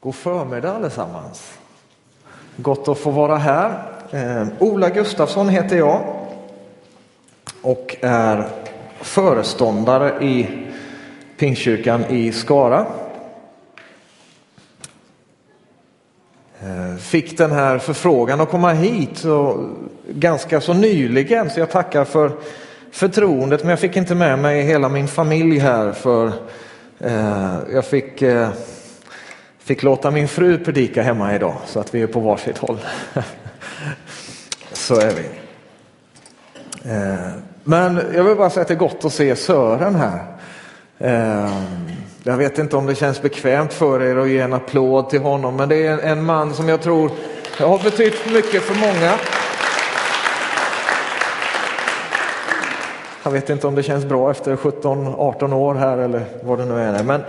God förmiddag allesammans. Gott att få vara här. Eh, Ola Gustafsson heter jag och är föreståndare i Pingstkyrkan i Skara. Eh, fick den här förfrågan att komma hit så, ganska så nyligen så jag tackar för förtroendet men jag fick inte med mig hela min familj här för eh, jag fick eh, Fick låta min fru predika hemma idag så att vi är på varsitt håll. så är vi. Eh, men jag vill bara säga att det är gott att se Sören här. Eh, jag vet inte om det känns bekvämt för er att ge en applåd till honom, men det är en man som jag tror har betytt mycket för många. Jag vet inte om det känns bra efter 17-18 år här eller vad det nu är. Men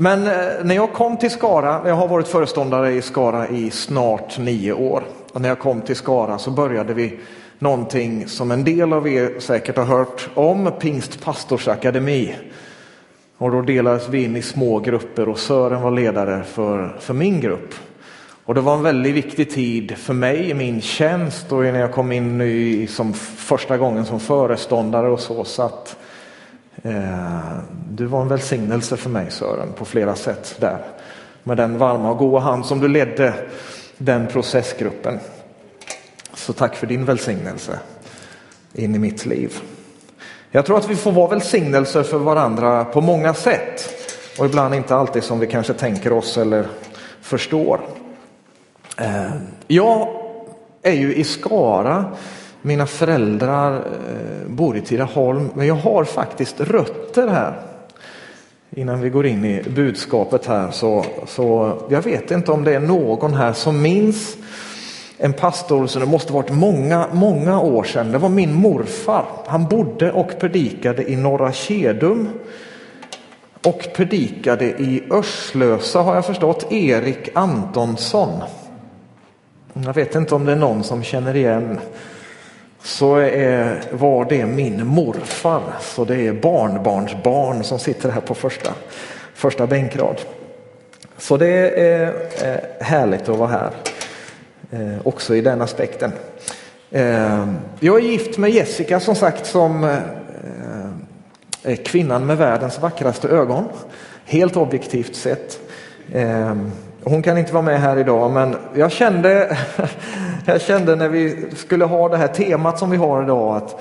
men eh, när jag kom till Skara, jag har varit föreståndare i Skara i snart nio år. Och när jag kom till Skara så började vi någonting som en del av er säkert har hört om, Pingst pastorsakademi. Och då delades vi in i små grupper och Sören var ledare för, för min grupp. Och det var en väldigt viktig tid för mig i min tjänst och när jag kom in nu som första gången som föreståndare och så. så att, Eh, Eh, du var en välsignelse för mig Sören på flera sätt där. Med den varma och goda hand som du ledde den processgruppen. Så tack för din välsignelse in i mitt liv. Jag tror att vi får vara välsignelser för varandra på många sätt och ibland inte alltid som vi kanske tänker oss eller förstår. Eh, jag är ju i Skara mina föräldrar eh, bor i Tidaholm, men jag har faktiskt rötter här. Innan vi går in i budskapet här så, så jag vet inte om det är någon här som minns en pastor som det måste varit många, många år sedan. Det var min morfar. Han bodde och predikade i Norra Kedum och predikade i Örslösa har jag förstått, Erik Antonsson. Jag vet inte om det är någon som känner igen så är, var det min morfar. Så det är barnbarnsbarn som sitter här på första, första bänkrad. Så det är eh, härligt att vara här, eh, också i den aspekten. Eh, jag är gift med Jessica som sagt som är kvinnan med världens vackraste ögon, helt objektivt sett. Hon kan inte vara med här idag, men jag kände, jag kände när vi skulle ha det här temat som vi har idag att,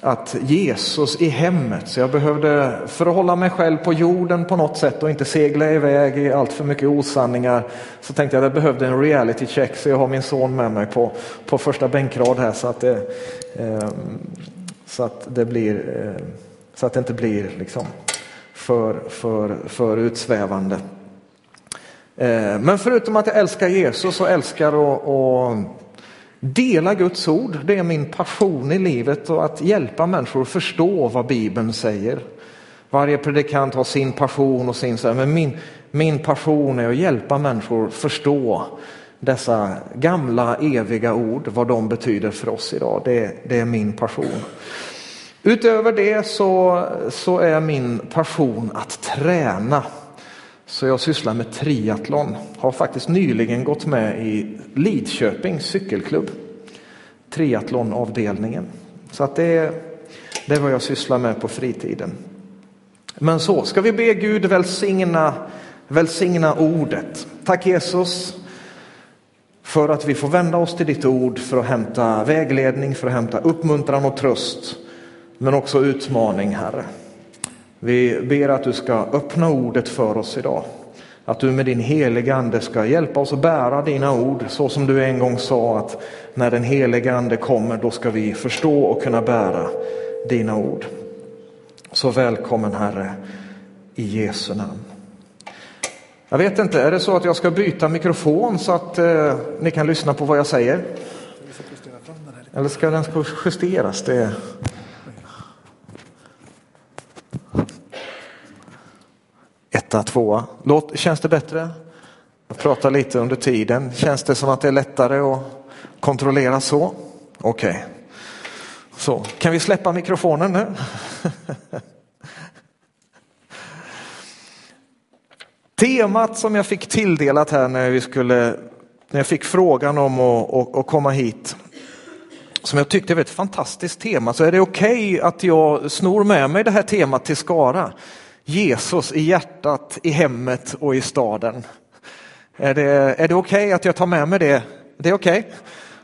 att Jesus i hemmet. Så jag behövde, förhålla mig själv på jorden på något sätt och inte segla iväg i allt för mycket osanningar, så tänkte jag att jag behövde en reality check. Så jag har min son med mig på, på första bänkrad här så att det, eh, så att det blir, eh, så att det inte blir liksom för, för, för utsvävande. Ehm, men förutom att jag älskar Jesus och älskar att dela Guds ord, det är min passion i livet och att hjälpa människor att förstå vad Bibeln säger. Varje predikant har sin passion och sin, men min, min passion är att hjälpa människor förstå dessa gamla eviga ord, vad de betyder för oss idag. Det, det är min passion. Utöver det så, så är min passion att träna. Så jag sysslar med triathlon. Har faktiskt nyligen gått med i Lidköpings cykelklubb. Triathlonavdelningen. Så att det, det är vad jag sysslar med på fritiden. Men så, ska vi be Gud välsigna, välsigna ordet. Tack Jesus för att vi får vända oss till ditt ord för att hämta vägledning, för att hämta uppmuntran och tröst. Men också utmaning, Herre. Vi ber att du ska öppna ordet för oss idag. Att du med din heliga ande ska hjälpa oss att bära dina ord så som du en gång sa att när den heliga ande kommer då ska vi förstå och kunna bära dina ord. Så välkommen Herre i Jesu namn. Jag vet inte, är det så att jag ska byta mikrofon så att eh, ni kan lyssna på vad jag säger? Eller ska den justeras? Det etta, tvåa. Låt, känns det bättre? Jag pratar lite under tiden. Känns det som att det är lättare att kontrollera så? Okej. Okay. Så, kan vi släppa mikrofonen nu? Temat som jag fick tilldelat här när, vi skulle, när jag fick frågan om att, att, att komma hit, som jag tyckte var ett fantastiskt tema, så är det okej okay att jag snor med mig det här temat till Skara. Jesus i hjärtat, i hemmet och i staden. Är det, är det okej okay att jag tar med mig det? Det är okej. Okay.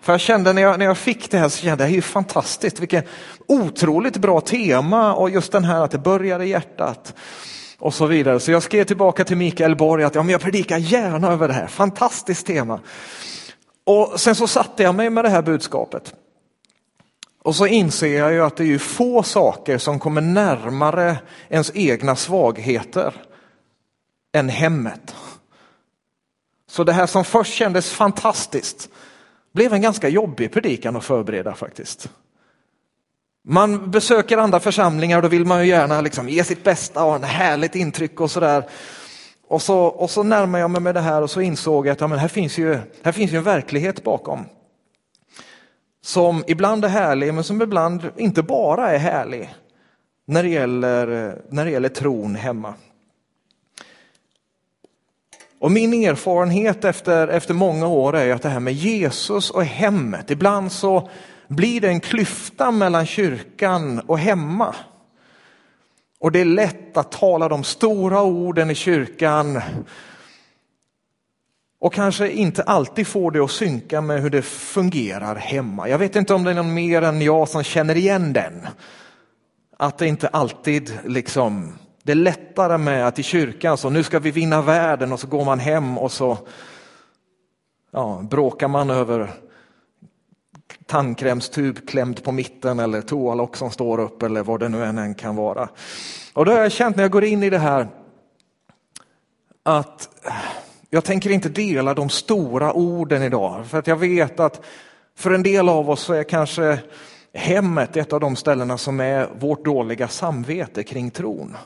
För jag kände när jag, när jag fick det här så kände jag det är ju fantastiskt, vilket otroligt bra tema och just den här att det börjar i hjärtat och så vidare. Så jag skrev tillbaka till Mikael Borg att ja, men jag predikar gärna över det här, fantastiskt tema. Och sen så satte jag mig med det här budskapet. Och så inser jag ju att det är ju få saker som kommer närmare ens egna svagheter än hemmet. Så det här som först kändes fantastiskt blev en ganska jobbig predikan att förbereda faktiskt. Man besöker andra församlingar och då vill man ju gärna liksom ge sitt bästa och ha ett härligt intryck och sådär. Och så, och så närmar jag mig med det här och så insåg jag att ja, men här, finns ju, här finns ju en verklighet bakom. Som ibland är härlig men som ibland inte bara är härlig när det gäller, när det gäller tron hemma. Och min erfarenhet efter, efter många år är att det här med Jesus och hemmet, ibland så blir det en klyfta mellan kyrkan och hemma. Och det är lätt att tala de stora orden i kyrkan och kanske inte alltid får det att synka med hur det fungerar hemma. Jag vet inte om det är någon mer än jag som känner igen den. Att det inte alltid liksom, det är lättare med att i kyrkan så nu ska vi vinna världen och så går man hem och så ja, bråkar man över tandkrämstub klämd på mitten eller toalock som står upp eller vad det nu än kan vara. Och då har jag känt när jag går in i det här att jag tänker inte dela de stora orden idag för att jag vet att för en del av oss så är kanske hemmet ett av de ställena som är vårt dåliga samvete kring tron.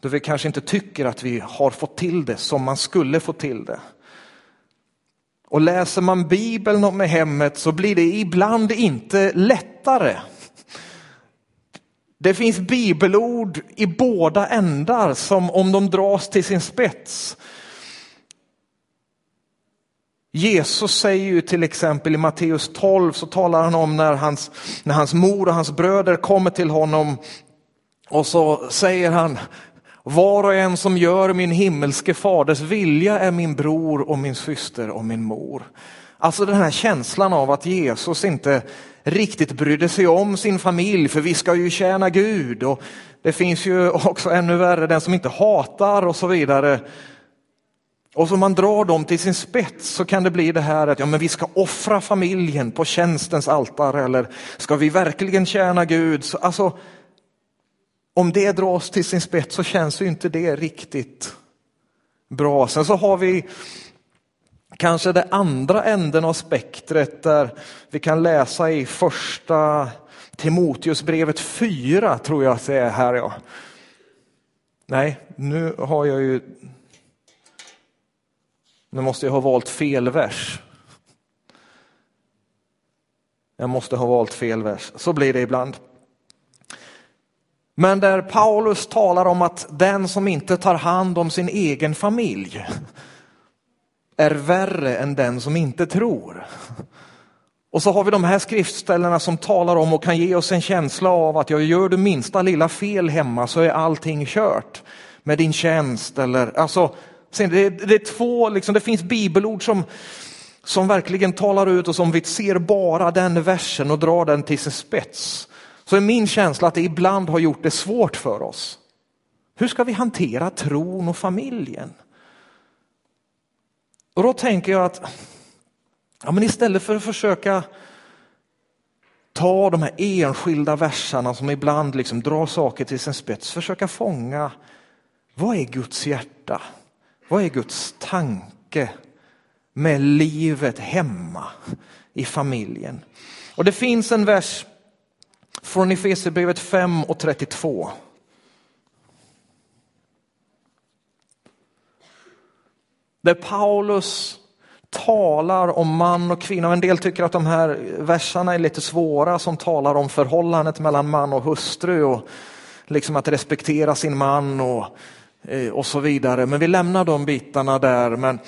Då vi kanske inte tycker att vi har fått till det som man skulle få till det. Och läser man Bibeln med hemmet så blir det ibland inte lättare. Det finns bibelord i båda ändar som om de dras till sin spets. Jesus säger ju till exempel i Matteus 12 så talar han om när hans, när hans mor och hans bröder kommer till honom och så säger han var och en som gör min himmelske faders vilja är min bror och min syster och min mor. Alltså den här känslan av att Jesus inte riktigt brydde sig om sin familj, för vi ska ju tjäna Gud. Och det finns ju också ännu värre, den som inte hatar och så vidare. Och så man drar dem till sin spets så kan det bli det här att ja, men vi ska offra familjen på tjänstens altare eller ska vi verkligen tjäna Gud? Så, alltså, om det dras till sin spets så känns ju inte det riktigt bra. Sen så har vi kanske det andra änden av spektret där vi kan läsa i första Timoteusbrevet 4 tror jag att det är här. Ja. Nej, nu har jag ju nu måste jag ha valt fel vers. Jag måste ha valt fel vers. Så blir det ibland. Men där Paulus talar om att den som inte tar hand om sin egen familj är värre än den som inte tror. Och så har vi de här skriftställena som talar om och kan ge oss en känsla av att jag gör du minsta lilla fel hemma så är allting kört med din tjänst. Eller, alltså, det, det är två, liksom, det finns bibelord som, som verkligen talar ut och som vi ser bara den versen och drar den till sin spets så är min känsla att det ibland har gjort det svårt för oss. Hur ska vi hantera tron och familjen? Och då tänker jag att ja, men istället för att försöka ta de här enskilda verserna som ibland liksom drar saker till sin spets, försöka fånga vad är Guds hjärta? Vad är Guds tanke med livet hemma i familjen? Och det finns en vers från Efesierbrevet 5 och 32. Där Paulus talar om man och kvinna. En del tycker att de här verserna är lite svåra som talar om förhållandet mellan man och hustru och liksom att respektera sin man och Eh, och så vidare. Men vi lämnar de bitarna där. Men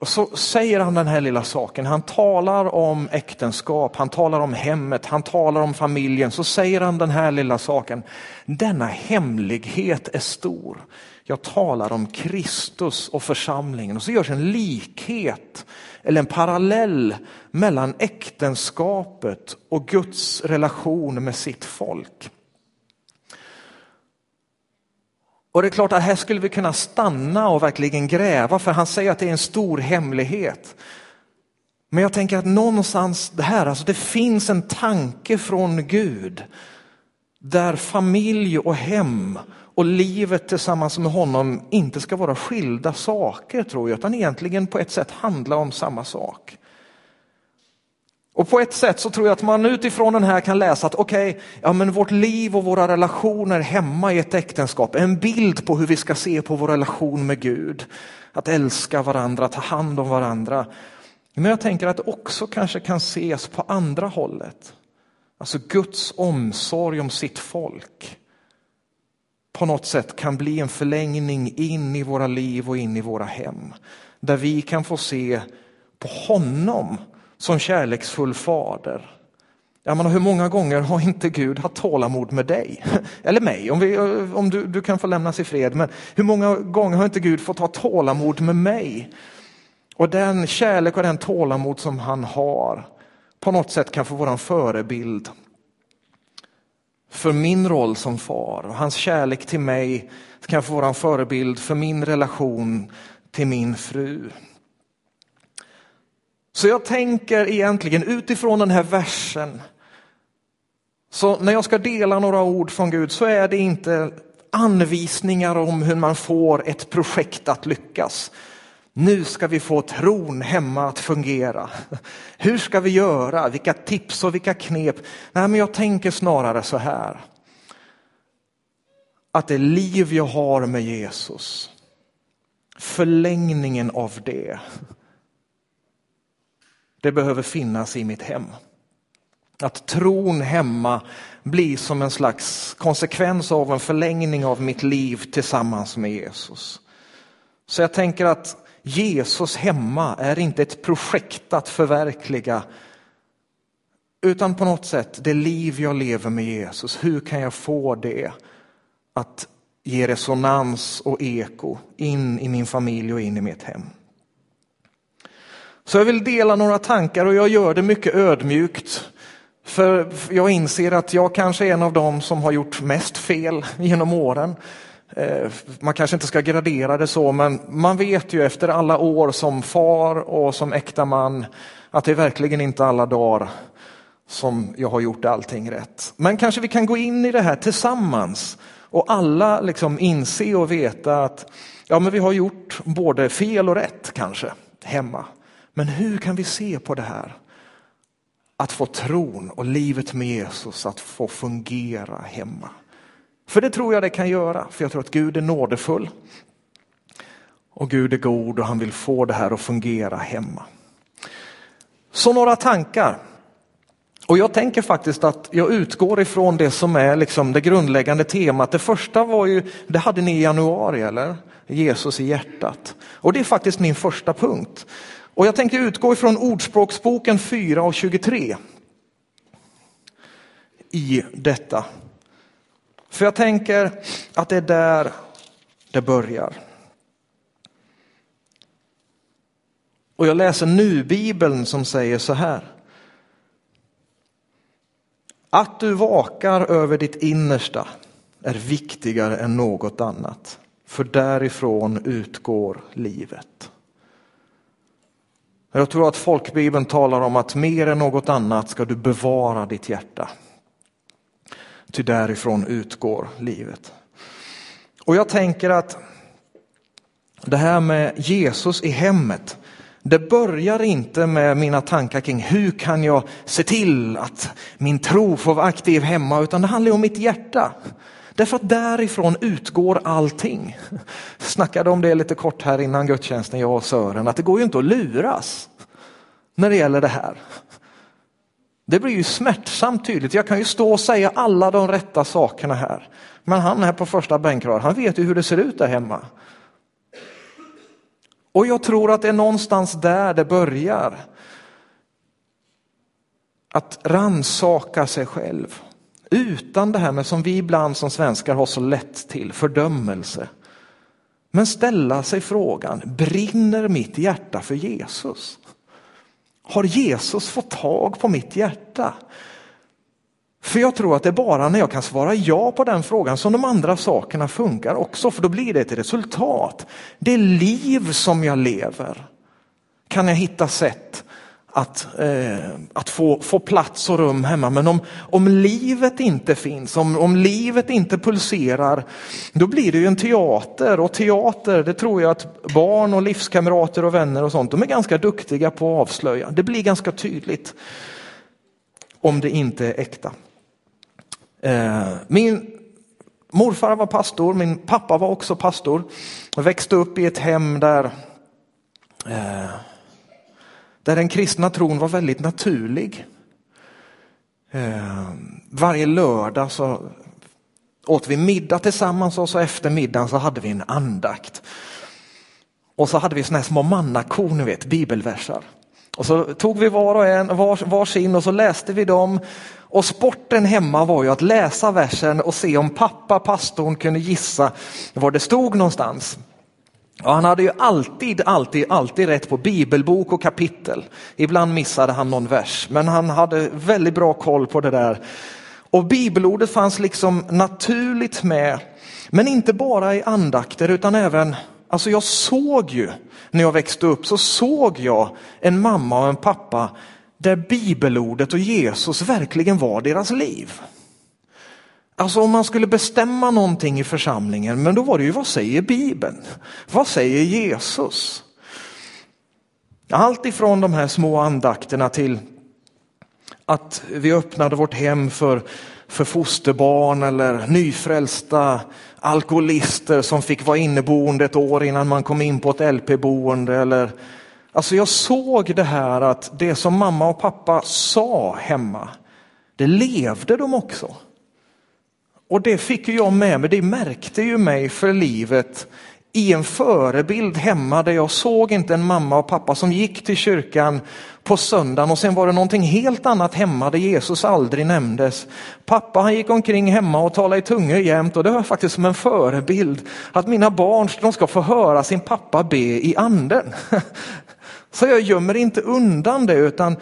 och så säger han den här lilla saken. Han talar om äktenskap, han talar om hemmet, han talar om familjen. Så säger han den här lilla saken. Denna hemlighet är stor. Jag talar om Kristus och församlingen. Och så görs en likhet eller en parallell mellan äktenskapet och Guds relation med sitt folk. Och det är klart att här skulle vi kunna stanna och verkligen gräva för han säger att det är en stor hemlighet. Men jag tänker att någonstans det här, alltså det finns en tanke från Gud där familj och hem och livet tillsammans med honom inte ska vara skilda saker tror jag, utan egentligen på ett sätt handla om samma sak. Och på ett sätt så tror jag att man utifrån den här kan läsa att okej, okay, ja men vårt liv och våra relationer hemma i ett äktenskap är en bild på hur vi ska se på vår relation med Gud. Att älska varandra, ta hand om varandra. Men jag tänker att det också kanske kan ses på andra hållet. Alltså Guds omsorg om sitt folk på något sätt kan bli en förlängning in i våra liv och in i våra hem. Där vi kan få se på honom som kärleksfull fader. Jag menar, hur många gånger har inte Gud haft tålamod med dig? Eller mig, om, vi, om du, du kan få lämnas i fred. Men hur många gånger har inte Gud fått ha tålamod med mig? Och den kärlek och den tålamod som han har på något sätt kan få vara en förebild för min roll som far. Och hans kärlek till mig kan få vara en förebild för min relation till min fru. Så jag tänker egentligen utifrån den här versen, så när jag ska dela några ord från Gud så är det inte anvisningar om hur man får ett projekt att lyckas. Nu ska vi få tron hemma att fungera. Hur ska vi göra? Vilka tips och vilka knep? Nej, men jag tänker snarare så här. Att det liv jag har med Jesus, förlängningen av det, det behöver finnas i mitt hem. Att tron hemma blir som en slags konsekvens av en förlängning av mitt liv tillsammans med Jesus. Så jag tänker att Jesus hemma är inte ett projekt att förverkliga utan på något sätt det liv jag lever med Jesus. Hur kan jag få det att ge resonans och eko in i min familj och in i mitt hem? Så jag vill dela några tankar och jag gör det mycket ödmjukt. För jag inser att jag kanske är en av dem som har gjort mest fel genom åren. Eh, man kanske inte ska gradera det så, men man vet ju efter alla år som far och som äkta man att det är verkligen inte alla dagar som jag har gjort allting rätt. Men kanske vi kan gå in i det här tillsammans och alla liksom inse och veta att ja, men vi har gjort både fel och rätt kanske hemma. Men hur kan vi se på det här? Att få tron och livet med Jesus att få fungera hemma. För det tror jag det kan göra, för jag tror att Gud är nådefull. Och Gud är god och han vill få det här att fungera hemma. Så några tankar. Och jag tänker faktiskt att jag utgår ifrån det som är liksom det grundläggande temat. Det första var ju, det hade ni i januari eller? Jesus i hjärtat. Och det är faktiskt min första punkt. Och jag tänkte utgå ifrån Ordspråksboken 4 och 23 i detta. För jag tänker att det är där det börjar. Och jag läser nu Bibeln som säger så här. Att du vakar över ditt innersta är viktigare än något annat, för därifrån utgår livet. Jag tror att folkbibeln talar om att mer än något annat ska du bevara ditt hjärta. Ty därifrån utgår livet. Och jag tänker att det här med Jesus i hemmet, det börjar inte med mina tankar kring hur kan jag se till att min tro får vara aktiv hemma, utan det handlar om mitt hjärta. Därför att därifrån utgår allting. Jag snackade om det lite kort här innan gudstjänsten, jag och Sören, att det går ju inte att luras när det gäller det här. Det blir ju smärtsamt tydligt. Jag kan ju stå och säga alla de rätta sakerna här. Men han här på första bänkrad, han vet ju hur det ser ut där hemma. Och jag tror att det är någonstans där det börjar. Att ransaka sig själv. Utan det här med som vi ibland som svenskar har så lätt till, fördömelse. Men ställa sig frågan, brinner mitt hjärta för Jesus? Har Jesus fått tag på mitt hjärta? För jag tror att det är bara när jag kan svara ja på den frågan som de andra sakerna funkar också, för då blir det ett resultat. Det liv som jag lever kan jag hitta sätt att, eh, att få, få plats och rum hemma. Men om, om livet inte finns, om, om livet inte pulserar, då blir det ju en teater. Och teater, det tror jag att barn och livskamrater och vänner och sånt, de är ganska duktiga på att avslöja. Det blir ganska tydligt om det inte är äkta. Eh, min morfar var pastor, min pappa var också pastor. Jag växte upp i ett hem där eh, där den kristna tron var väldigt naturlig. Eh, varje lördag så åt vi middag tillsammans och så efter middagen så hade vi en andakt. Och så hade vi såna här små mannakor, ni vet, bibelversar. Och så tog vi var och en var, varsin och så läste vi dem. Och sporten hemma var ju att läsa versen och se om pappa, pastorn, kunde gissa var det stod någonstans. Och han hade ju alltid, alltid, alltid rätt på bibelbok och kapitel. Ibland missade han någon vers, men han hade väldigt bra koll på det där. Och bibelordet fanns liksom naturligt med, men inte bara i andakter utan även, alltså jag såg ju när jag växte upp så såg jag en mamma och en pappa där bibelordet och Jesus verkligen var deras liv. Alltså om man skulle bestämma någonting i församlingen, men då var det ju vad säger Bibeln? Vad säger Jesus? Allt ifrån de här små andakterna till att vi öppnade vårt hem för, för fosterbarn eller nyfrälsta alkoholister som fick vara inneboende ett år innan man kom in på ett LP-boende. Eller, alltså jag såg det här att det som mamma och pappa sa hemma, det levde de också. Och det fick jag med mig, det märkte ju mig för livet i en förebild hemma där jag såg inte en mamma och pappa som gick till kyrkan på söndagen och sen var det någonting helt annat hemma där Jesus aldrig nämndes. Pappa han gick omkring hemma och talade i tungor jämt och det var faktiskt som en förebild att mina barn de ska få höra sin pappa be i anden. Så jag gömmer inte undan det utan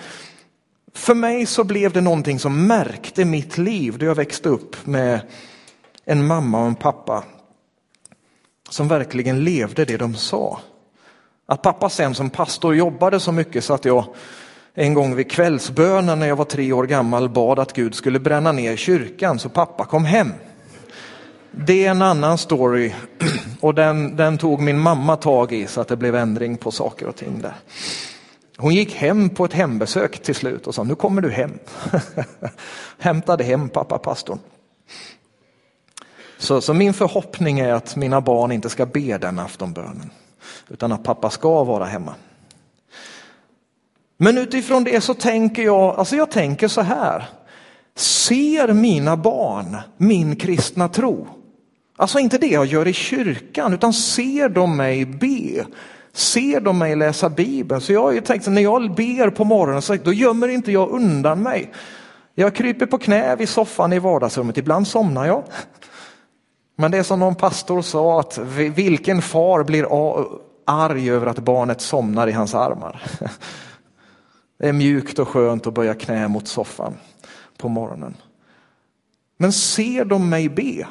för mig så blev det någonting som märkte mitt liv då jag växte upp med en mamma och en pappa som verkligen levde det de sa. Att pappa sen som pastor jobbade så mycket så att jag en gång vid kvällsbönen när jag var tre år gammal bad att Gud skulle bränna ner kyrkan så pappa kom hem. Det är en annan story och den, den tog min mamma tag i så att det blev ändring på saker och ting där. Hon gick hem på ett hembesök till slut och sa nu kommer du hem. Hämtade hem pappa pastorn. Så, så, min förhoppning är att mina barn inte ska be den aftonbönen utan att pappa ska vara hemma. Men utifrån det så tänker jag, alltså jag tänker så här. Ser mina barn min kristna tro? Alltså inte det jag gör i kyrkan utan ser de mig be? Ser de mig läsa Bibeln? Så jag har ju tänkt att när jag ber på morgonen så då gömmer inte jag undan mig. Jag kryper på knä vid soffan i vardagsrummet, ibland somnar jag. Men det är som någon pastor sa att vilken far blir arg över att barnet somnar i hans armar. Det är mjukt och skönt att böja knä mot soffan på morgonen. Men ser de mig be?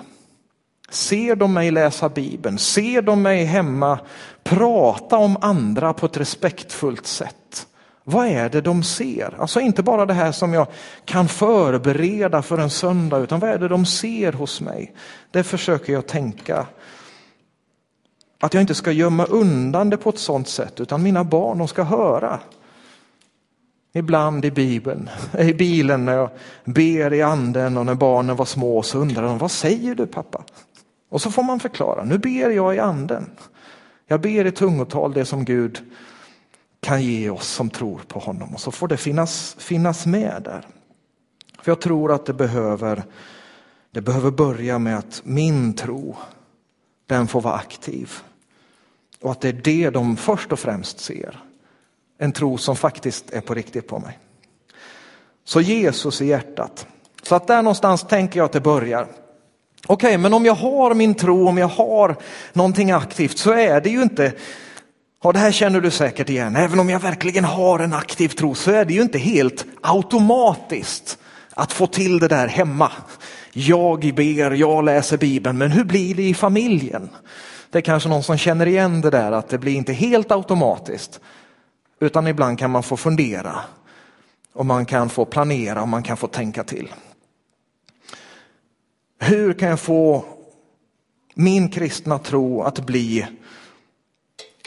Ser de mig läsa Bibeln? Ser de mig hemma prata om andra på ett respektfullt sätt? Vad är det de ser? Alltså inte bara det här som jag kan förbereda för en söndag, utan vad är det de ser hos mig? Det försöker jag tänka. Att jag inte ska gömma undan det på ett sådant sätt, utan mina barn de ska höra. Ibland i Bibeln, i bilen när jag ber i anden och när barnen var små så undrar de, vad säger du pappa? Och så får man förklara, nu ber jag i anden. Jag ber i tungotal det som Gud kan ge oss som tror på honom och så får det finnas, finnas med där. För jag tror att det behöver, det behöver börja med att min tro, den får vara aktiv. Och att det är det de först och främst ser. En tro som faktiskt är på riktigt på mig. Så Jesus i hjärtat. Så att där någonstans tänker jag att det börjar. Okej, okay, men om jag har min tro, om jag har någonting aktivt så är det ju inte, ja det här känner du säkert igen, även om jag verkligen har en aktiv tro så är det ju inte helt automatiskt att få till det där hemma. Jag ber, jag läser Bibeln, men hur blir det i familjen? Det är kanske någon som känner igen det där att det blir inte helt automatiskt. Utan ibland kan man få fundera och man kan få planera och man kan få tänka till. Hur kan jag få min kristna tro att bli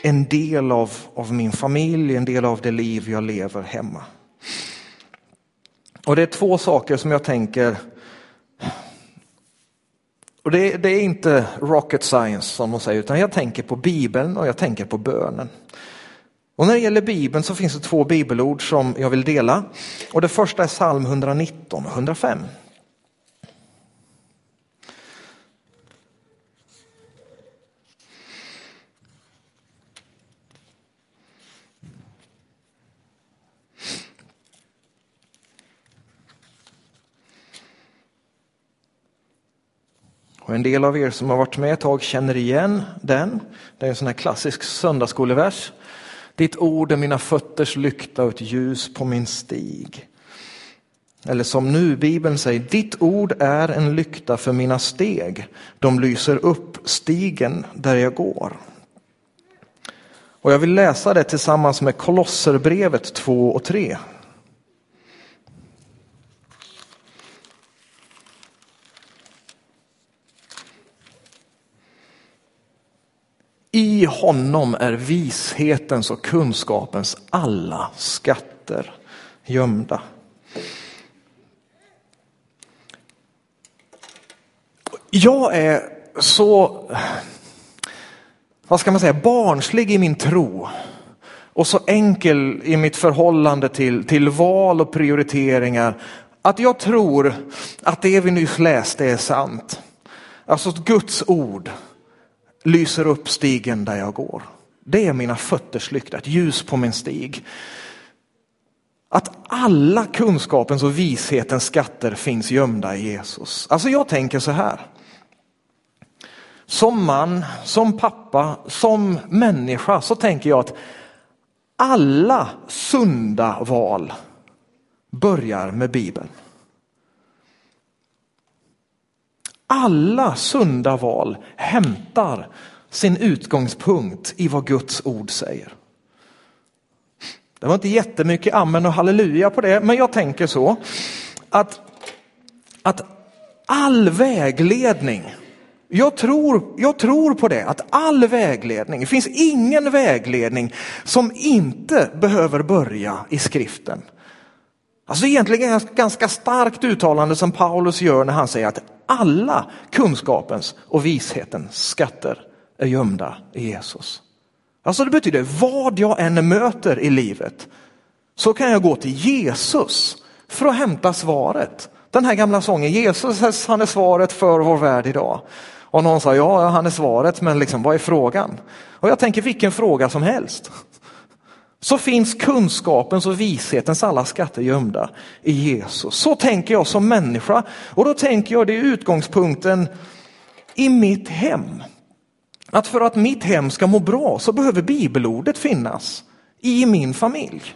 en del av, av min familj, en del av det liv jag lever hemma? Och det är två saker som jag tänker och det, det, är inte rocket science som de säger, utan jag tänker på Bibeln och jag tänker på bönen. Och när det gäller Bibeln så finns det två bibelord som jag vill dela. Och det första är psalm 119 och 105. Och en del av er som har varit med ett tag känner igen den. Det är en sån här klassisk söndagsskolevers. Ditt ord är mina fötters lykta och ett ljus på min stig. Eller som nu Bibeln säger, ditt ord är en lykta för mina steg. De lyser upp stigen där jag går. Och jag vill läsa det tillsammans med Kolosserbrevet 2 och 3. I honom är vishetens och kunskapens alla skatter gömda. Jag är så, vad ska man säga, barnslig i min tro och så enkel i mitt förhållande till, till val och prioriteringar att jag tror att det vi nyss läste är sant. Alltså Guds ord lyser upp stigen där jag går. Det är mina fötters lykta, ett ljus på min stig. Att alla kunskapens och vishetens skatter finns gömda i Jesus. Alltså jag tänker så här. Som man, som pappa, som människa så tänker jag att alla sunda val börjar med Bibeln. Alla sunda val hämtar sin utgångspunkt i vad Guds ord säger. Det var inte jättemycket amen och halleluja på det, men jag tänker så att, att all vägledning, jag tror, jag tror på det, att all vägledning, det finns ingen vägledning som inte behöver börja i skriften. Alltså egentligen ett ganska starkt uttalande som Paulus gör när han säger att alla kunskapens och vishetens skatter är gömda i Jesus. Alltså det betyder vad jag än möter i livet så kan jag gå till Jesus för att hämta svaret. Den här gamla sången, Jesus han är svaret för vår värld idag. Och någon sa, ja han är svaret men liksom, vad är frågan? Och jag tänker vilken fråga som helst så finns kunskapens och vishetens alla skatter gömda i Jesus. Så tänker jag som människa och då tänker jag det är utgångspunkten i mitt hem. Att för att mitt hem ska må bra så behöver bibelordet finnas i min familj.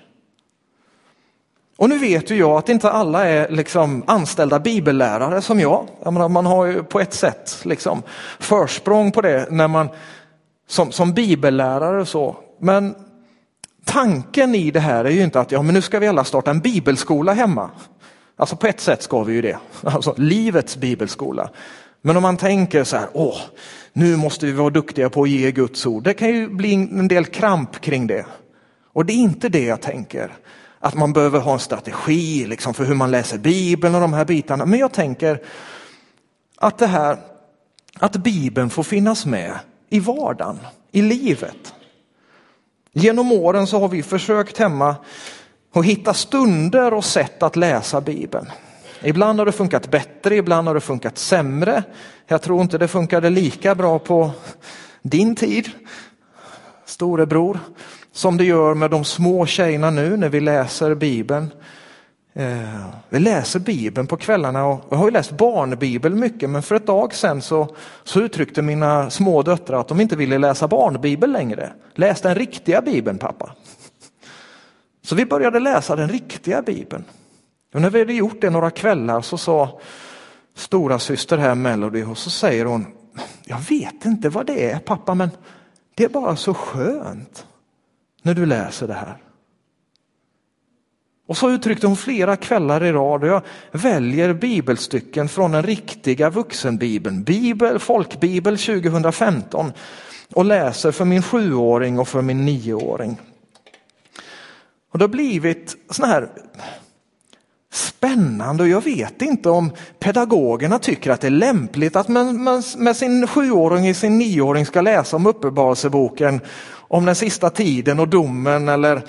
Och nu vet ju jag att inte alla är liksom anställda bibellärare som jag. jag menar, man har ju på ett sätt liksom försprång på det när man som, som bibellärare och så. Men tanken i det här är ju inte att ja, men nu ska vi alla starta en bibelskola hemma. Alltså på ett sätt ska vi ju det, alltså livets bibelskola. Men om man tänker så här, åh, nu måste vi vara duktiga på att ge Guds ord. Det kan ju bli en del kramp kring det. Och det är inte det jag tänker. Att man behöver ha en strategi liksom, för hur man läser Bibeln och de här bitarna. Men jag tänker att det här, att Bibeln får finnas med i vardagen, i livet. Genom åren så har vi försökt hemma att hitta stunder och sätt att läsa Bibeln. Ibland har det funkat bättre, ibland har det funkat sämre. Jag tror inte det funkade lika bra på din tid, storebror, som det gör med de små tjejerna nu när vi läser Bibeln. Eh, vi läser Bibeln på kvällarna och jag har ju läst barnbibel mycket men för ett tag sedan så, så uttryckte mina små döttrar att de inte ville läsa barnbibel längre. Läs den riktiga bibeln pappa. Så vi började läsa den riktiga bibeln. Och när vi hade gjort det några kvällar så sa stora syster här Melody och så säger hon, jag vet inte vad det är pappa men det är bara så skönt när du läser det här. Och så uttryckte hon flera kvällar i rad och jag väljer bibelstycken från den riktiga vuxenbibeln, Bibel, folkbibel 2015 och läser för min sjuåring och för min nioåring. Och det har blivit såna här spännande och jag vet inte om pedagogerna tycker att det är lämpligt att man med sin sjuåring och sin nioåring ska läsa om Uppenbarelseboken om den sista tiden och domen eller,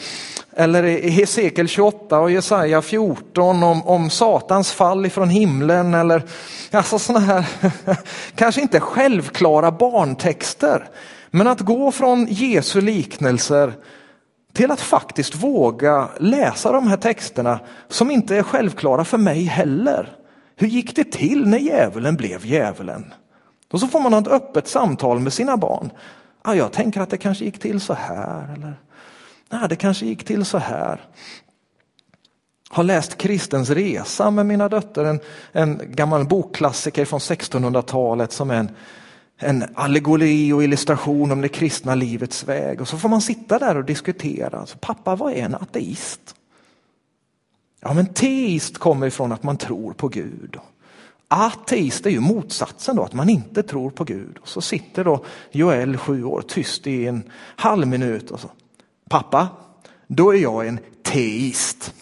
eller i Hesekiel 28 och Jesaja 14 om, om Satans fall ifrån himlen eller alltså sådana här, kanske inte självklara barntexter. Men att gå från Jesu liknelser till att faktiskt våga läsa de här texterna som inte är självklara för mig heller. Hur gick det till när djävulen blev djävulen? Och så får man ha ett öppet samtal med sina barn. Ah, jag tänker att det kanske gick till så här. Eller Nej, det kanske gick till så här. Har läst Kristens resa med mina döttrar, en, en gammal bokklassiker från 1600-talet som är en, en allegori och illustration om det kristna livets väg. Och så får man sitta där och diskutera. Alltså, Pappa, vad är en ateist? Ja, men teist kommer ifrån att man tror på Gud. Ateist är ju motsatsen då, att man inte tror på Gud. Och så sitter då Joel, sju år, tyst i en halv minut och så. Pappa, då är jag en teist.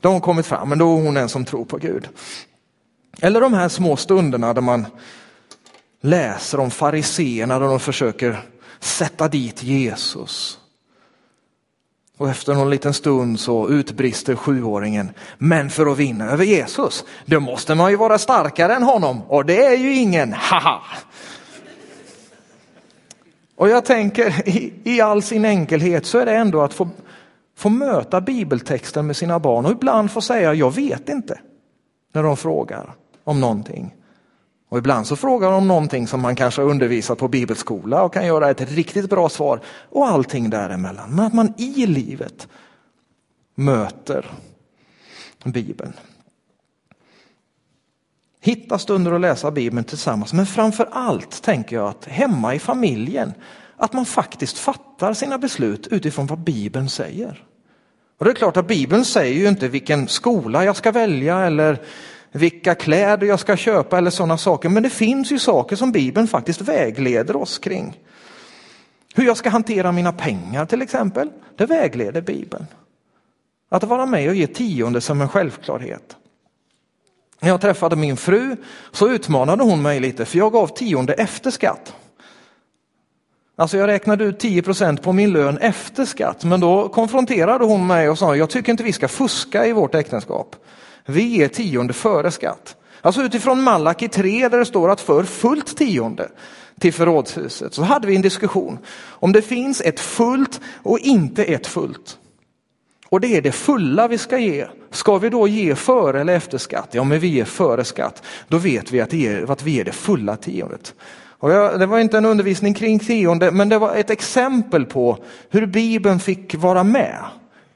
Då har hon kommit fram, men då är hon en som tror på Gud. Eller de här små stunderna där man läser om fariseerna där de försöker sätta dit Jesus. Och efter någon liten stund så utbrister sjuåringen, men för att vinna över Jesus, då måste man ju vara starkare än honom och det är ju ingen, haha! Och jag tänker i, i all sin enkelhet så är det ändå att få, få möta bibeltexten med sina barn och ibland få säga, jag vet inte, när de frågar om någonting. Och ibland så frågar de om någonting som man kanske har undervisat på bibelskola och kan göra ett riktigt bra svar och allting däremellan. Men att man i livet möter Bibeln. Hitta stunder att läsa Bibeln tillsammans, men framför allt tänker jag att hemma i familjen, att man faktiskt fattar sina beslut utifrån vad Bibeln säger. Och det är klart att Bibeln säger ju inte vilken skola jag ska välja eller vilka kläder jag ska köpa eller sådana saker. Men det finns ju saker som Bibeln faktiskt vägleder oss kring. Hur jag ska hantera mina pengar till exempel, det vägleder Bibeln. Att vara med och ge tionde som en självklarhet. När jag träffade min fru så utmanade hon mig lite för jag gav tionde efter skatt. Alltså jag räknade ut 10 på min lön efter skatt men då konfronterade hon mig och sa jag tycker inte vi ska fuska i vårt äktenskap. Vi ger tionde före skatt. Alltså utifrån Malaki 3 där det står att för fullt tionde till förrådshuset så hade vi en diskussion om det finns ett fullt och inte ett fullt. Och det är det fulla vi ska ge. Ska vi då ge före eller efter skatt? Ja, men vi ger före skatt. Då vet vi att, det att vi ger det fulla tiondet. Och jag, det var inte en undervisning kring tionde, men det var ett exempel på hur Bibeln fick vara med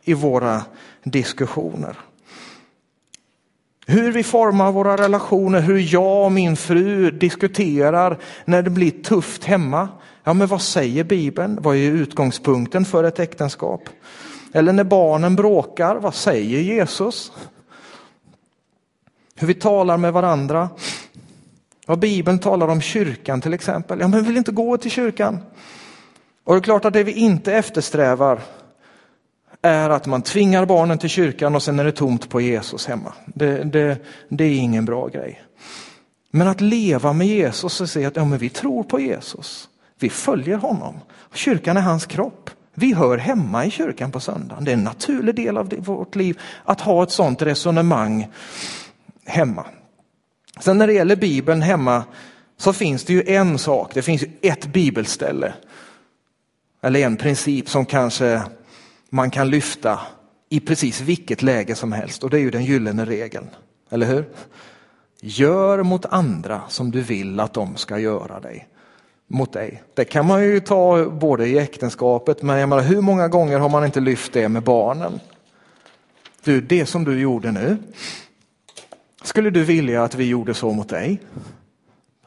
i våra diskussioner. Hur vi formar våra relationer, hur jag och min fru diskuterar när det blir tufft hemma. Ja, men vad säger Bibeln? Vad är utgångspunkten för ett äktenskap? Eller när barnen bråkar, vad säger Jesus? Hur vi talar med varandra. Vad Bibeln talar om kyrkan till exempel. Ja, men vi vill inte gå till kyrkan. Och det är klart att det vi inte eftersträvar är att man tvingar barnen till kyrkan och sen är det tomt på Jesus hemma. Det, det, det är ingen bra grej. Men att leva med Jesus och säga att ja, men vi tror på Jesus. Vi följer honom. Kyrkan är hans kropp. Vi hör hemma i kyrkan på söndagen. Det är en naturlig del av vårt liv att ha ett sådant resonemang hemma. Sen när det gäller Bibeln hemma så finns det ju en sak, det finns ju ett bibelställe. Eller en princip som kanske man kan lyfta i precis vilket läge som helst och det är ju den gyllene regeln. Eller hur? Gör mot andra som du vill att de ska göra dig mot dig. Det kan man ju ta både i äktenskapet, men jag menar, hur många gånger har man inte lyft det med barnen? Du, det som du gjorde nu, skulle du vilja att vi gjorde så mot dig?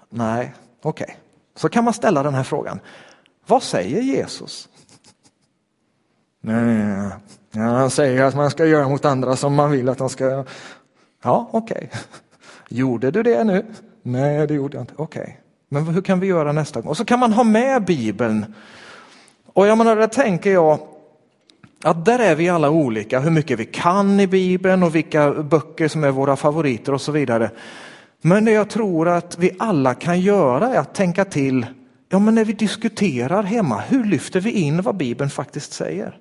Nej, okej. Okay. Så kan man ställa den här frågan. Vad säger Jesus? Nej, ja, han säger att man ska göra mot andra som man vill att de ska göra. Ja, okej. Okay. Gjorde du det nu? Nej, det gjorde jag inte. Okej. Okay. Men hur kan vi göra nästa gång? Och så kan man ha med Bibeln. Och jag menar, där tänker jag att där är vi alla olika, hur mycket vi kan i Bibeln och vilka böcker som är våra favoriter och så vidare. Men det jag tror att vi alla kan göra är att tänka till, ja men när vi diskuterar hemma, hur lyfter vi in vad Bibeln faktiskt säger?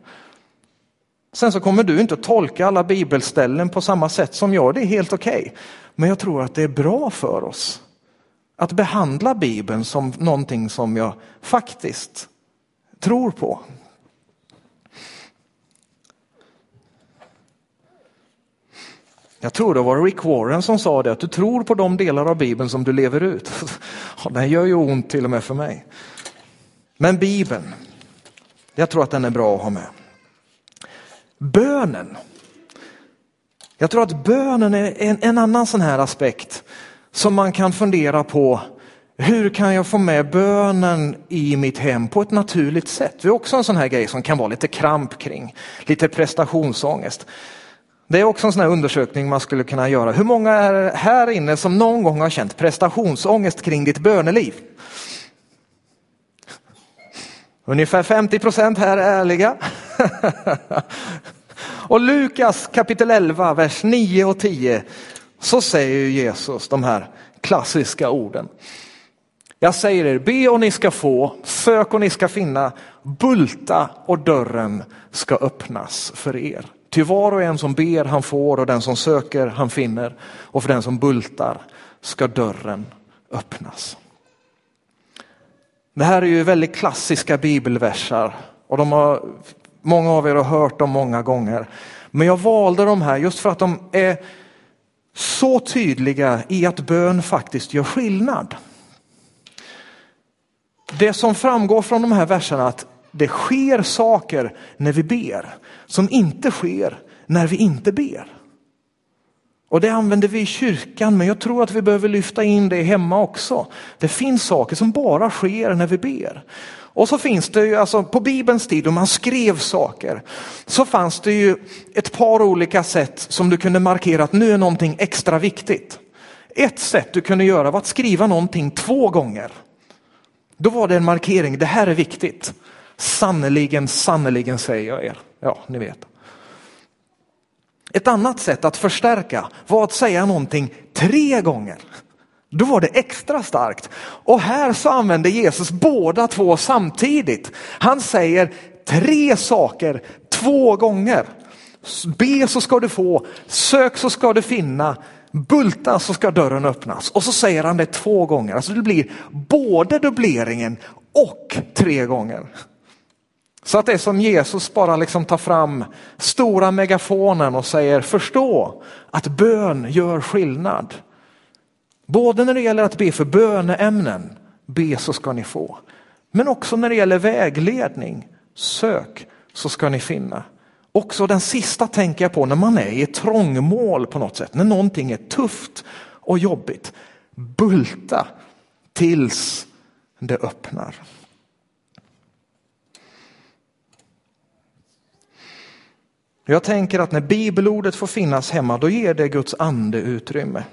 Sen så kommer du inte att tolka alla bibelställen på samma sätt som jag, det är helt okej. Okay. Men jag tror att det är bra för oss att behandla Bibeln som någonting som jag faktiskt tror på. Jag tror det var Rick Warren som sa det, att du tror på de delar av Bibeln som du lever ut. Den gör ju ont till och med för mig. Men Bibeln, jag tror att den är bra att ha med. Bönen. Jag tror att bönen är en, en annan sån här aspekt som man kan fundera på. Hur kan jag få med bönen i mitt hem på ett naturligt sätt? Det är också en sån här grej som kan vara lite kramp kring, lite prestationsångest. Det är också en sån här undersökning man skulle kunna göra. Hur många är här inne som någon gång har känt prestationsångest kring ditt böneliv? Ungefär 50 procent här är ärliga. och Lukas kapitel 11, vers 9 och 10 så säger Jesus de här klassiska orden. Jag säger er, be och ni ska få, sök och ni ska finna, bulta och dörren ska öppnas för er. Till var och en som ber han får och den som söker han finner och för den som bultar ska dörren öppnas. Det här är ju väldigt klassiska bibelversar och de har, många av er har hört dem många gånger. Men jag valde de här just för att de är så tydliga i att bön faktiskt gör skillnad. Det som framgår från de här verserna att det sker saker när vi ber som inte sker när vi inte ber. Och det använder vi i kyrkan, men jag tror att vi behöver lyfta in det hemma också. Det finns saker som bara sker när vi ber. Och så finns det ju, alltså på Bibelns tid då man skrev saker, så fanns det ju ett par olika sätt som du kunde markera att nu är någonting extra viktigt. Ett sätt du kunde göra var att skriva någonting två gånger. Då var det en markering, det här är viktigt. Sannerligen, sannerligen säger jag er. Ja, ni vet. Ett annat sätt att förstärka var att säga någonting tre gånger. Då var det extra starkt. Och här så använder Jesus båda två samtidigt. Han säger tre saker två gånger. Be så ska du få, sök så ska du finna, bulta så ska dörren öppnas. Och så säger han det två gånger. Alltså det blir både dubbleringen och tre gånger. Så att det är som Jesus bara liksom tar fram stora megafonen och säger förstå att bön gör skillnad. Både när det gäller att be för böneämnen, be så ska ni få. Men också när det gäller vägledning, sök så ska ni finna. Också den sista tänker jag på när man är i ett trångmål på något sätt, när någonting är tufft och jobbigt. Bulta tills det öppnar. Jag tänker att när bibelordet får finnas hemma, då ger det Guds ande utrymme.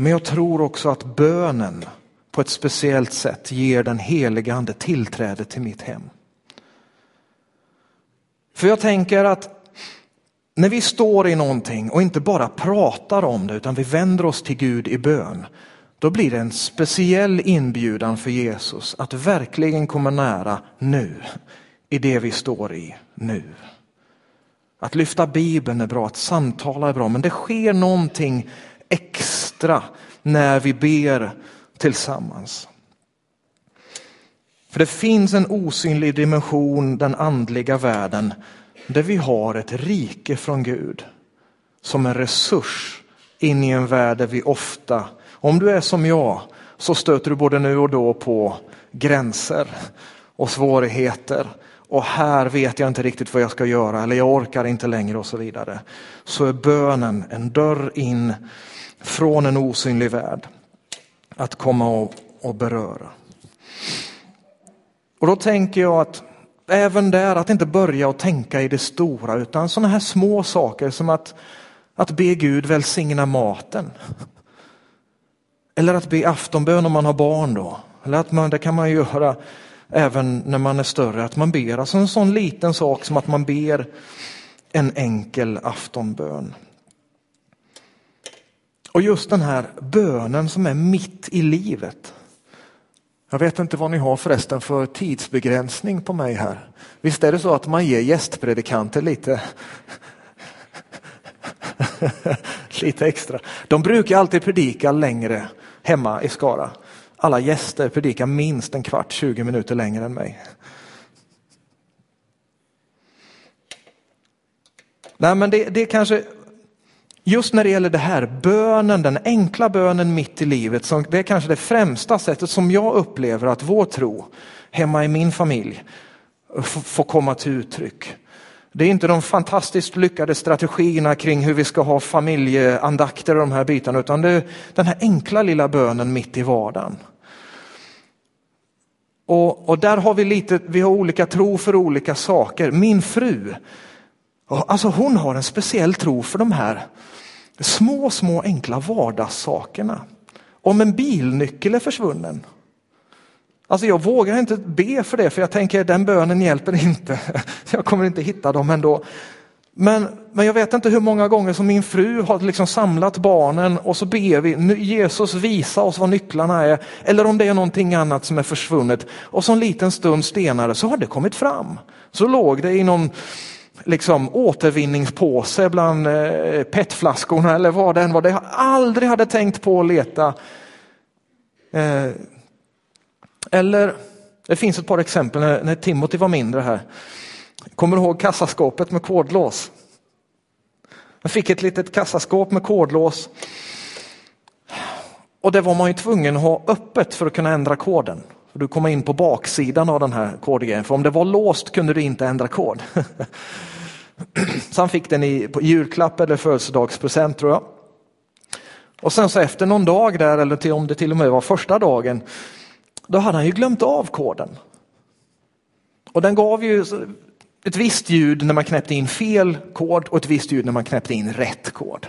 Men jag tror också att bönen på ett speciellt sätt ger den helige ande tillträde till mitt hem. För jag tänker att när vi står i någonting och inte bara pratar om det utan vi vänder oss till Gud i bön, då blir det en speciell inbjudan för Jesus att verkligen komma nära nu, i det vi står i nu. Att lyfta Bibeln är bra, att samtala är bra, men det sker någonting extra när vi ber tillsammans. För det finns en osynlig dimension, den andliga världen, där vi har ett rike från Gud som en resurs in i en värld där vi ofta, om du är som jag, så stöter du både nu och då på gränser och svårigheter och här vet jag inte riktigt vad jag ska göra eller jag orkar inte längre och så vidare. Så är bönen en dörr in från en osynlig värld att komma och, och beröra. Och då tänker jag att även där att inte börja och tänka i det stora utan sådana här små saker som att, att be Gud välsigna maten. Eller att be aftonbön om man har barn då. Eller att man, det kan man göra även när man är större, att man ber. Alltså en sån liten sak som att man ber en enkel aftonbön. Och just den här bönen som är mitt i livet. Jag vet inte vad ni har förresten för tidsbegränsning på mig här. Visst är det så att man ger gästpredikanter lite lite extra. De brukar alltid predika längre hemma i Skara. Alla gäster predikar minst en kvart, 20 minuter längre än mig. Nej, men det, det kanske just när det gäller det här, bönen, den enkla bönen mitt i livet, som, det är kanske det främsta sättet som jag upplever att vår tro hemma i min familj får komma till uttryck. Det är inte de fantastiskt lyckade strategierna kring hur vi ska ha familjeandakter och de här bitarna, utan det är den här enkla lilla bönen mitt i vardagen. Och, och där har vi lite, vi har olika tro för olika saker. Min fru, alltså hon har en speciell tro för de här de små, små enkla vardagssakerna. Om en bilnyckel är försvunnen, Alltså jag vågar inte be för det för jag tänker den bönen hjälper inte. Jag kommer inte hitta dem ändå. Men, men jag vet inte hur många gånger som min fru har liksom samlat barnen och så ber vi Jesus visa oss vad nycklarna är. Eller om det är någonting annat som är försvunnet. Och så en liten stund stenare så har det kommit fram. Så låg det i någon liksom, återvinningspåse bland eh, petflaskorna eller vad det än var. Det jag aldrig hade tänkt på att leta. Eh, eller, det finns ett par exempel när, när Timothy var mindre här. Kommer du ihåg kassaskåpet med kodlås? Jag fick ett litet kassaskåp med kodlås. Och det var man ju tvungen att ha öppet för att kunna ändra koden. Du kom in på baksidan av den här kodgrejen. För om det var låst kunde du inte ändra kod. Så han fick den i på julklapp eller födelsedagspresent tror jag. Och sen så efter någon dag där, eller till, om det till och med var första dagen, då hade han ju glömt av koden. Och den gav ju ett visst ljud när man knäppte in fel kod och ett visst ljud när man knäppte in rätt kod.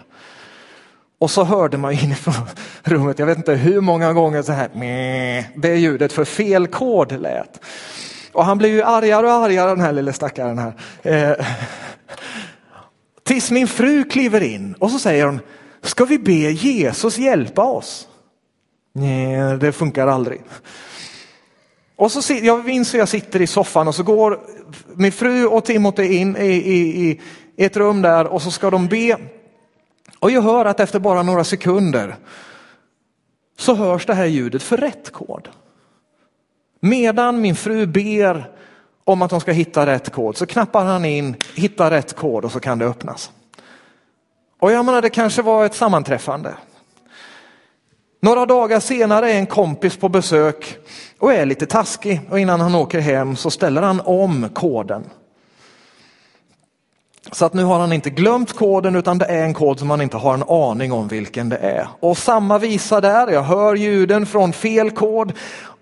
Och så hörde man inifrån rummet, jag vet inte hur många gånger så här, det ljudet för fel kod lät. Och han blev ju argare och argare den här lille stackaren här. Eh, tills min fru kliver in och så säger hon, ska vi be Jesus hjälpa oss? Nej, det funkar aldrig. Och så, jag minns hur jag sitter i soffan och så går min fru och Timothy in i, i, i ett rum där och så ska de be. Och jag hör att efter bara några sekunder så hörs det här ljudet för rätt kod. Medan min fru ber om att de ska hitta rätt kod så knappar han in, hitta rätt kod och så kan det öppnas. Och jag menar det kanske var ett sammanträffande. Några dagar senare är en kompis på besök och är lite taskig och innan han åker hem så ställer han om koden. Så att nu har han inte glömt koden utan det är en kod som han inte har en aning om vilken det är. Och samma visa där, jag hör ljuden från fel kod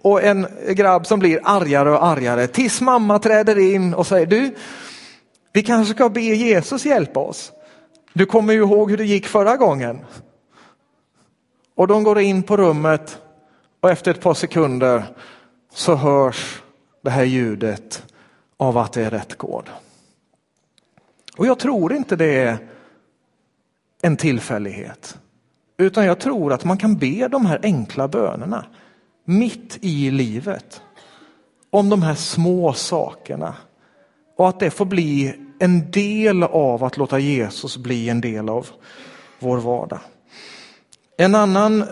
och en grabb som blir argare och argare tills mamma träder in och säger du, vi kanske ska be Jesus hjälpa oss. Du kommer ju ihåg hur det gick förra gången. Och de går in på rummet och efter ett par sekunder så hörs det här ljudet av att det är rätt kod. Och jag tror inte det är en tillfällighet. Utan jag tror att man kan be de här enkla bönerna mitt i livet. Om de här små sakerna. Och att det får bli en del av att låta Jesus bli en del av vår vardag. En annan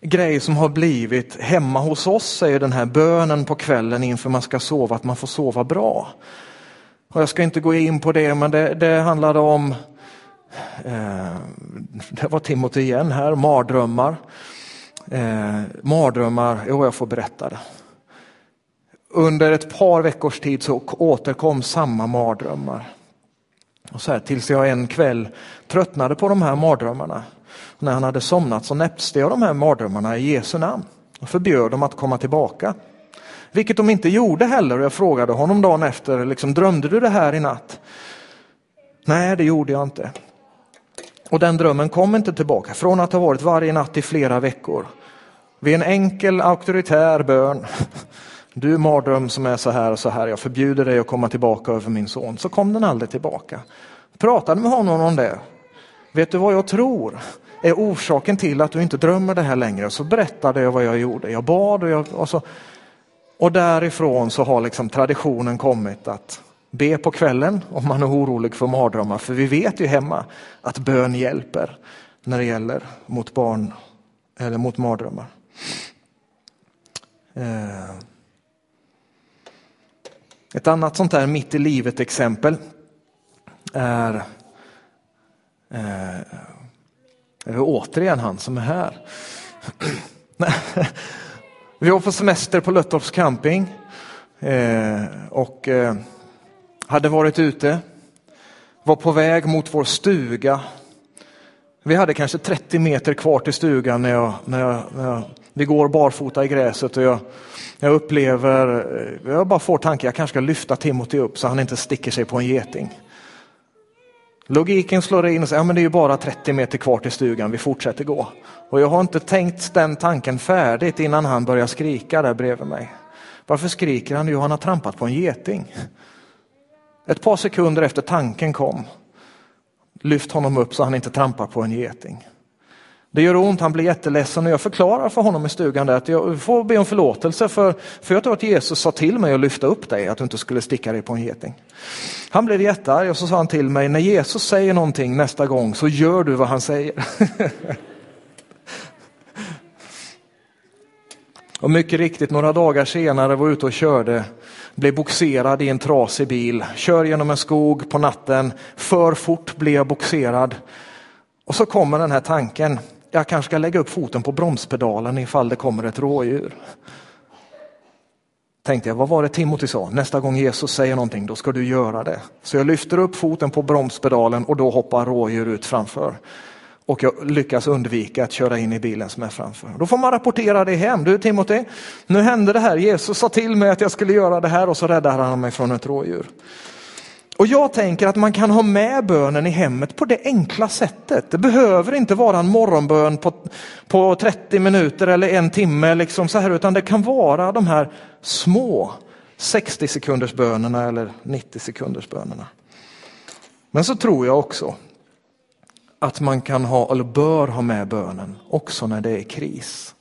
grej som har blivit hemma hos oss är den här bönen på kvällen inför man ska sova, att man får sova bra. Och jag ska inte gå in på det, men det, det handlade om, eh, det var Timothy igen här, mardrömmar. Eh, mardrömmar, jo jag får berätta det. Under ett par veckors tid så återkom samma mardrömmar. Och så här, tills jag en kväll tröttnade på de här mardrömmarna. När han hade somnat så näpste jag de här mardrömmarna i Jesu namn och förbjöd dem att komma tillbaka. Vilket de inte gjorde heller och jag frågade honom dagen efter, liksom, drömde du det här i natt? Nej, det gjorde jag inte. Och den drömmen kom inte tillbaka från att ha varit varje natt i flera veckor. Vid en enkel auktoritär bön. Du mardröm som är så här och så här, jag förbjuder dig att komma tillbaka över min son. Så kom den aldrig tillbaka. Pratade med honom om det. Vet du vad jag tror är orsaken till att du inte drömmer det här längre? Så berättade jag vad jag gjorde. Jag bad och, jag, och, så, och därifrån så har liksom traditionen kommit att be på kvällen om man är orolig för mardrömmar. För vi vet ju hemma att bön hjälper när det gäller mot barn eller mot mardrömmar. Eh, ett annat sånt där mitt i livet exempel är, eh, är återigen han som är här. Vi var på semester på Löttorps camping eh, och hade varit ute, var på väg mot vår stuga. Vi hade kanske 30 meter kvar till stugan när, jag, när, jag, när jag, vi går barfota i gräset och jag jag upplever, jag bara får tanken, jag kanske ska lyfta Timothy upp så han inte sticker sig på en geting. Logiken slår in och säger, ja men det är ju bara 30 meter kvar till stugan, vi fortsätter gå. Och jag har inte tänkt den tanken färdigt innan han börjar skrika där bredvid mig. Varför skriker han? Jo, han har trampat på en geting. Ett par sekunder efter tanken kom, lyft honom upp så han inte trampar på en geting. Det gör ont, han blir jätteledsen och jag förklarar för honom i stugan där att jag får be om förlåtelse för, för jag tror att Jesus sa till mig att lyfta upp dig, att du inte skulle sticka dig på en geting. Han blev jättearg och så sa han till mig, när Jesus säger någonting nästa gång så gör du vad han säger. och mycket riktigt, några dagar senare var jag ute och körde, blev boxerad i en trasig bil, kör genom en skog på natten, för fort blev jag boxerad. Och så kommer den här tanken, jag kanske ska lägga upp foten på bromspedalen ifall det kommer ett rådjur. Tänkte jag, vad var det Timothy sa? Nästa gång Jesus säger någonting, då ska du göra det. Så jag lyfter upp foten på bromspedalen och då hoppar rådjur ut framför. Och jag lyckas undvika att köra in i bilen som är framför. Då får man rapportera det hem. Du Timothy, nu hände det här. Jesus sa till mig att jag skulle göra det här och så räddade han mig från ett rådjur. Och jag tänker att man kan ha med bönen i hemmet på det enkla sättet. Det behöver inte vara en morgonbön på, på 30 minuter eller en timme, liksom så här, utan det kan vara de här små 60 sekunders bönerna eller 90 sekunders bönerna. Men så tror jag också att man kan ha, eller bör ha med bönen också när det är kris.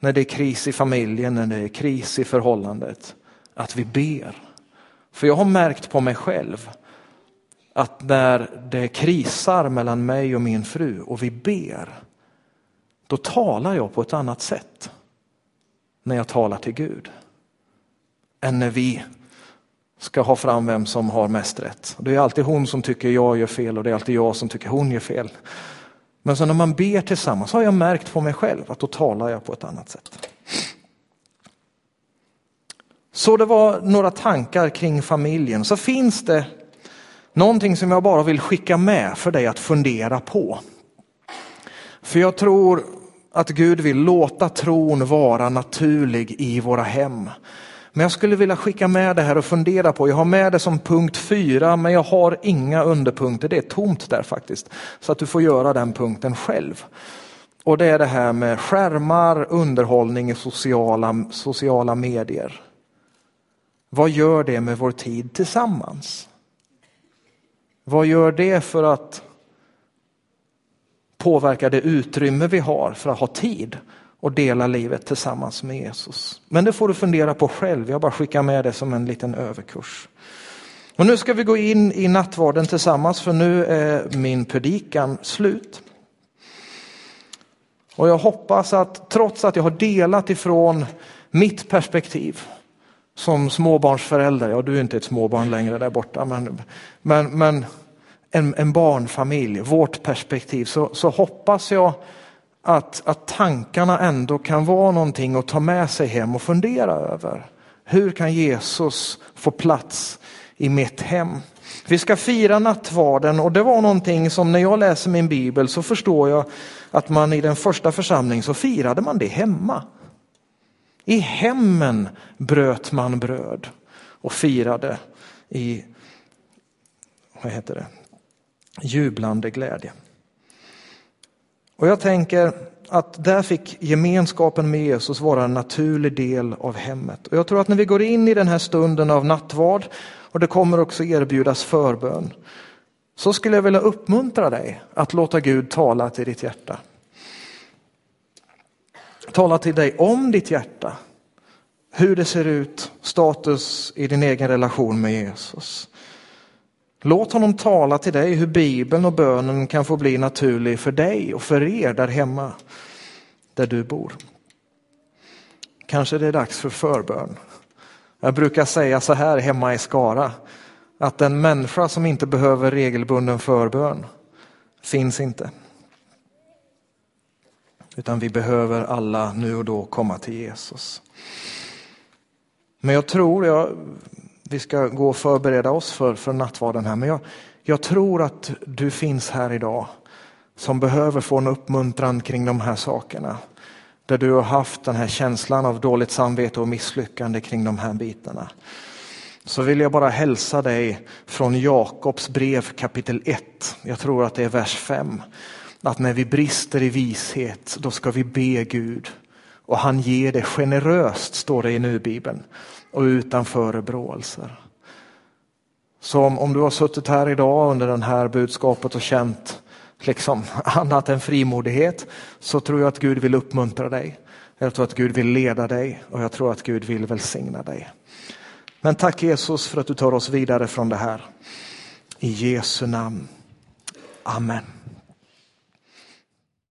När det är kris i familjen, när det är kris i förhållandet. Att vi ber för jag har märkt på mig själv att när det krisar mellan mig och min fru och vi ber, då talar jag på ett annat sätt när jag talar till Gud. Än när vi ska ha fram vem som har mest rätt. Det är alltid hon som tycker jag gör fel och det är alltid jag som tycker hon gör fel. Men så när man ber tillsammans har jag märkt på mig själv att då talar jag på ett annat sätt. Så det var några tankar kring familjen. Så finns det någonting som jag bara vill skicka med för dig att fundera på. För jag tror att Gud vill låta tron vara naturlig i våra hem. Men jag skulle vilja skicka med det här och fundera på. Jag har med det som punkt fyra, men jag har inga underpunkter. Det är tomt där faktiskt. Så att du får göra den punkten själv. Och det är det här med skärmar, underhållning i sociala, sociala medier. Vad gör det med vår tid tillsammans? Vad gör det för att påverka det utrymme vi har för att ha tid och dela livet tillsammans med Jesus. Men det får du fundera på själv, jag bara skickar med det som en liten överkurs. Och nu ska vi gå in i nattvarden tillsammans för nu är min predikan slut. Och jag hoppas att trots att jag har delat ifrån mitt perspektiv som småbarnsförälder, ja du är inte ett småbarn längre där borta, men, men, men en, en barnfamilj, vårt perspektiv, så, så hoppas jag att, att tankarna ändå kan vara någonting att ta med sig hem och fundera över. Hur kan Jesus få plats i mitt hem? Vi ska fira nattvarden och det var någonting som när jag läser min bibel så förstår jag att man i den första församlingen så firade man det hemma. I hemmen bröt man bröd och firade i vad heter det? jublande glädje. Och jag tänker att där fick gemenskapen med Jesus vara en naturlig del av hemmet. Och jag tror att när vi går in i den här stunden av nattvard och det kommer också erbjudas förbön, så skulle jag vilja uppmuntra dig att låta Gud tala till ditt hjärta. Tala till dig om ditt hjärta, hur det ser ut, status i din egen relation med Jesus. Låt honom tala till dig hur Bibeln och bönen kan få bli naturlig för dig och för er där hemma, där du bor. Kanske det är dags för förbön. Jag brukar säga så här hemma i Skara, att en människa som inte behöver regelbunden förbön finns inte. Utan vi behöver alla nu och då komma till Jesus. Men jag tror, jag vi ska gå och förbereda oss för, för nattvarden här. Men jag, jag tror att du finns här idag som behöver få en uppmuntran kring de här sakerna. Där du har haft den här känslan av dåligt samvete och misslyckande kring de här bitarna. Så vill jag bara hälsa dig från Jakobs brev kapitel 1. Jag tror att det är vers 5. Att när vi brister i vishet, då ska vi be Gud. Och han ger det generöst, står det i nu-bibeln och utan förebråelser. Så om, om du har suttit här idag under det här budskapet och känt liksom annat än frimodighet så tror jag att Gud vill uppmuntra dig. Jag tror att Gud vill leda dig och jag tror att Gud vill välsigna dig. Men tack Jesus för att du tar oss vidare från det här. I Jesu namn. Amen.